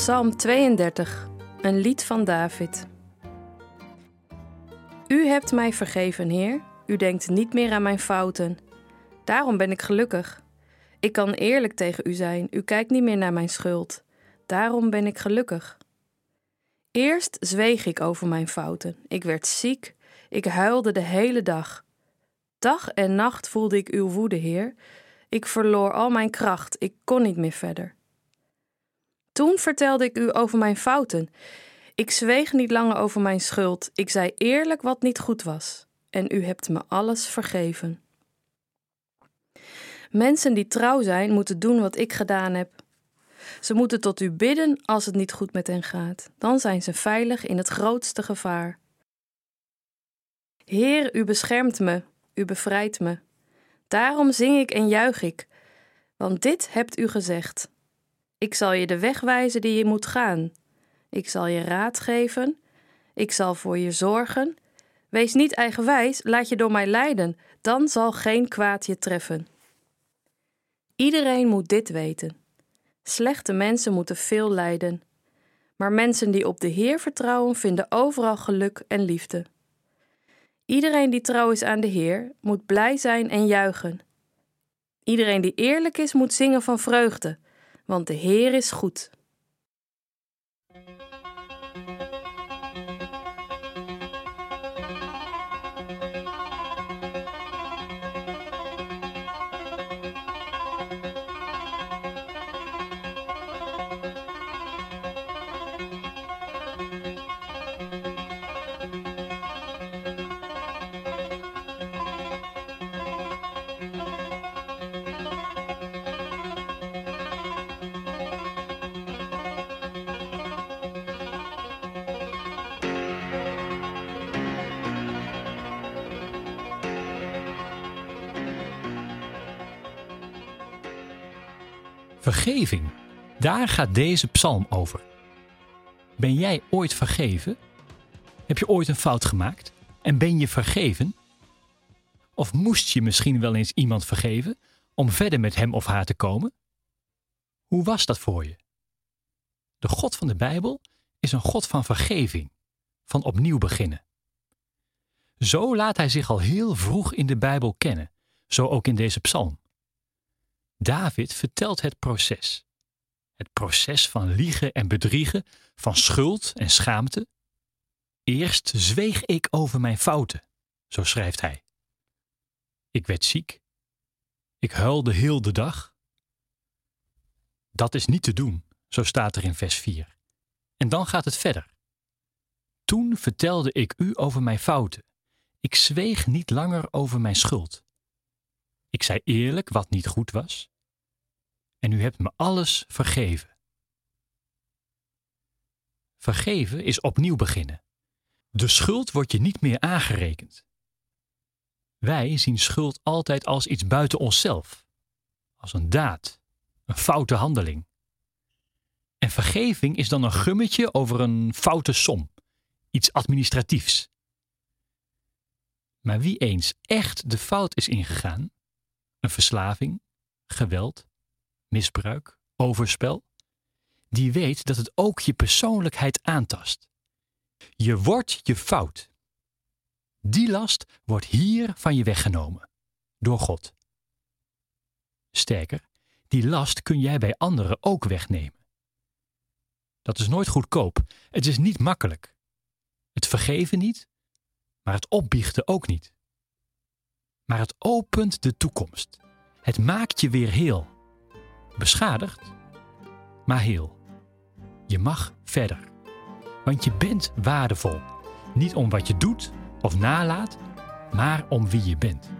Psalm 32, een lied van David. U hebt mij vergeven, Heer. U denkt niet meer aan mijn fouten. Daarom ben ik gelukkig. Ik kan eerlijk tegen u zijn. U kijkt niet meer naar mijn schuld. Daarom ben ik gelukkig. Eerst zweeg ik over mijn fouten. Ik werd ziek. Ik huilde de hele dag. Dag en nacht voelde ik uw woede, Heer. Ik verloor al mijn kracht. Ik kon niet meer verder. Toen vertelde ik u over mijn fouten. Ik zweeg niet langer over mijn schuld. Ik zei eerlijk wat niet goed was. En u hebt me alles vergeven. Mensen die trouw zijn, moeten doen wat ik gedaan heb. Ze moeten tot u bidden als het niet goed met hen gaat. Dan zijn ze veilig in het grootste gevaar. Heer, u beschermt me, u bevrijdt me. Daarom zing ik en juich ik, want dit hebt u gezegd. Ik zal je de weg wijzen die je moet gaan. Ik zal je raad geven. Ik zal voor je zorgen. Wees niet eigenwijs, laat je door mij leiden, dan zal geen kwaad je treffen. Iedereen moet dit weten. Slechte mensen moeten veel lijden. Maar mensen die op de Heer vertrouwen, vinden overal geluk en liefde. Iedereen die trouw is aan de Heer, moet blij zijn en juichen. Iedereen die eerlijk is, moet zingen van vreugde want de Heer is goed. Vergeving, daar gaat deze psalm over. Ben jij ooit vergeven? Heb je ooit een fout gemaakt? En ben je vergeven? Of moest je misschien wel eens iemand vergeven om verder met hem of haar te komen? Hoe was dat voor je? De God van de Bijbel is een God van vergeving, van opnieuw beginnen. Zo laat hij zich al heel vroeg in de Bijbel kennen, zo ook in deze psalm. David vertelt het proces. Het proces van liegen en bedriegen, van schuld en schaamte. Eerst zweeg ik over mijn fouten, zo schrijft hij. Ik werd ziek. Ik huilde heel de dag. Dat is niet te doen, zo staat er in vers 4. En dan gaat het verder. Toen vertelde ik u over mijn fouten. Ik zweeg niet langer over mijn schuld. Ik zei eerlijk wat niet goed was. En u hebt me alles vergeven. Vergeven is opnieuw beginnen. De schuld wordt je niet meer aangerekend. Wij zien schuld altijd als iets buiten onszelf, als een daad, een foute handeling. En vergeving is dan een gummetje over een foute som, iets administratiefs. Maar wie eens echt de fout is ingegaan, een verslaving, geweld, misbruik, overspel, die weet dat het ook je persoonlijkheid aantast. Je wordt je fout. Die last wordt hier van je weggenomen, door God. Sterker, die last kun jij bij anderen ook wegnemen. Dat is nooit goedkoop, het is niet makkelijk. Het vergeven niet, maar het opbiechten ook niet. Maar het opent de toekomst. Het maakt je weer heel. Beschadigd, maar heel. Je mag verder. Want je bent waardevol. Niet om wat je doet of nalaat, maar om wie je bent.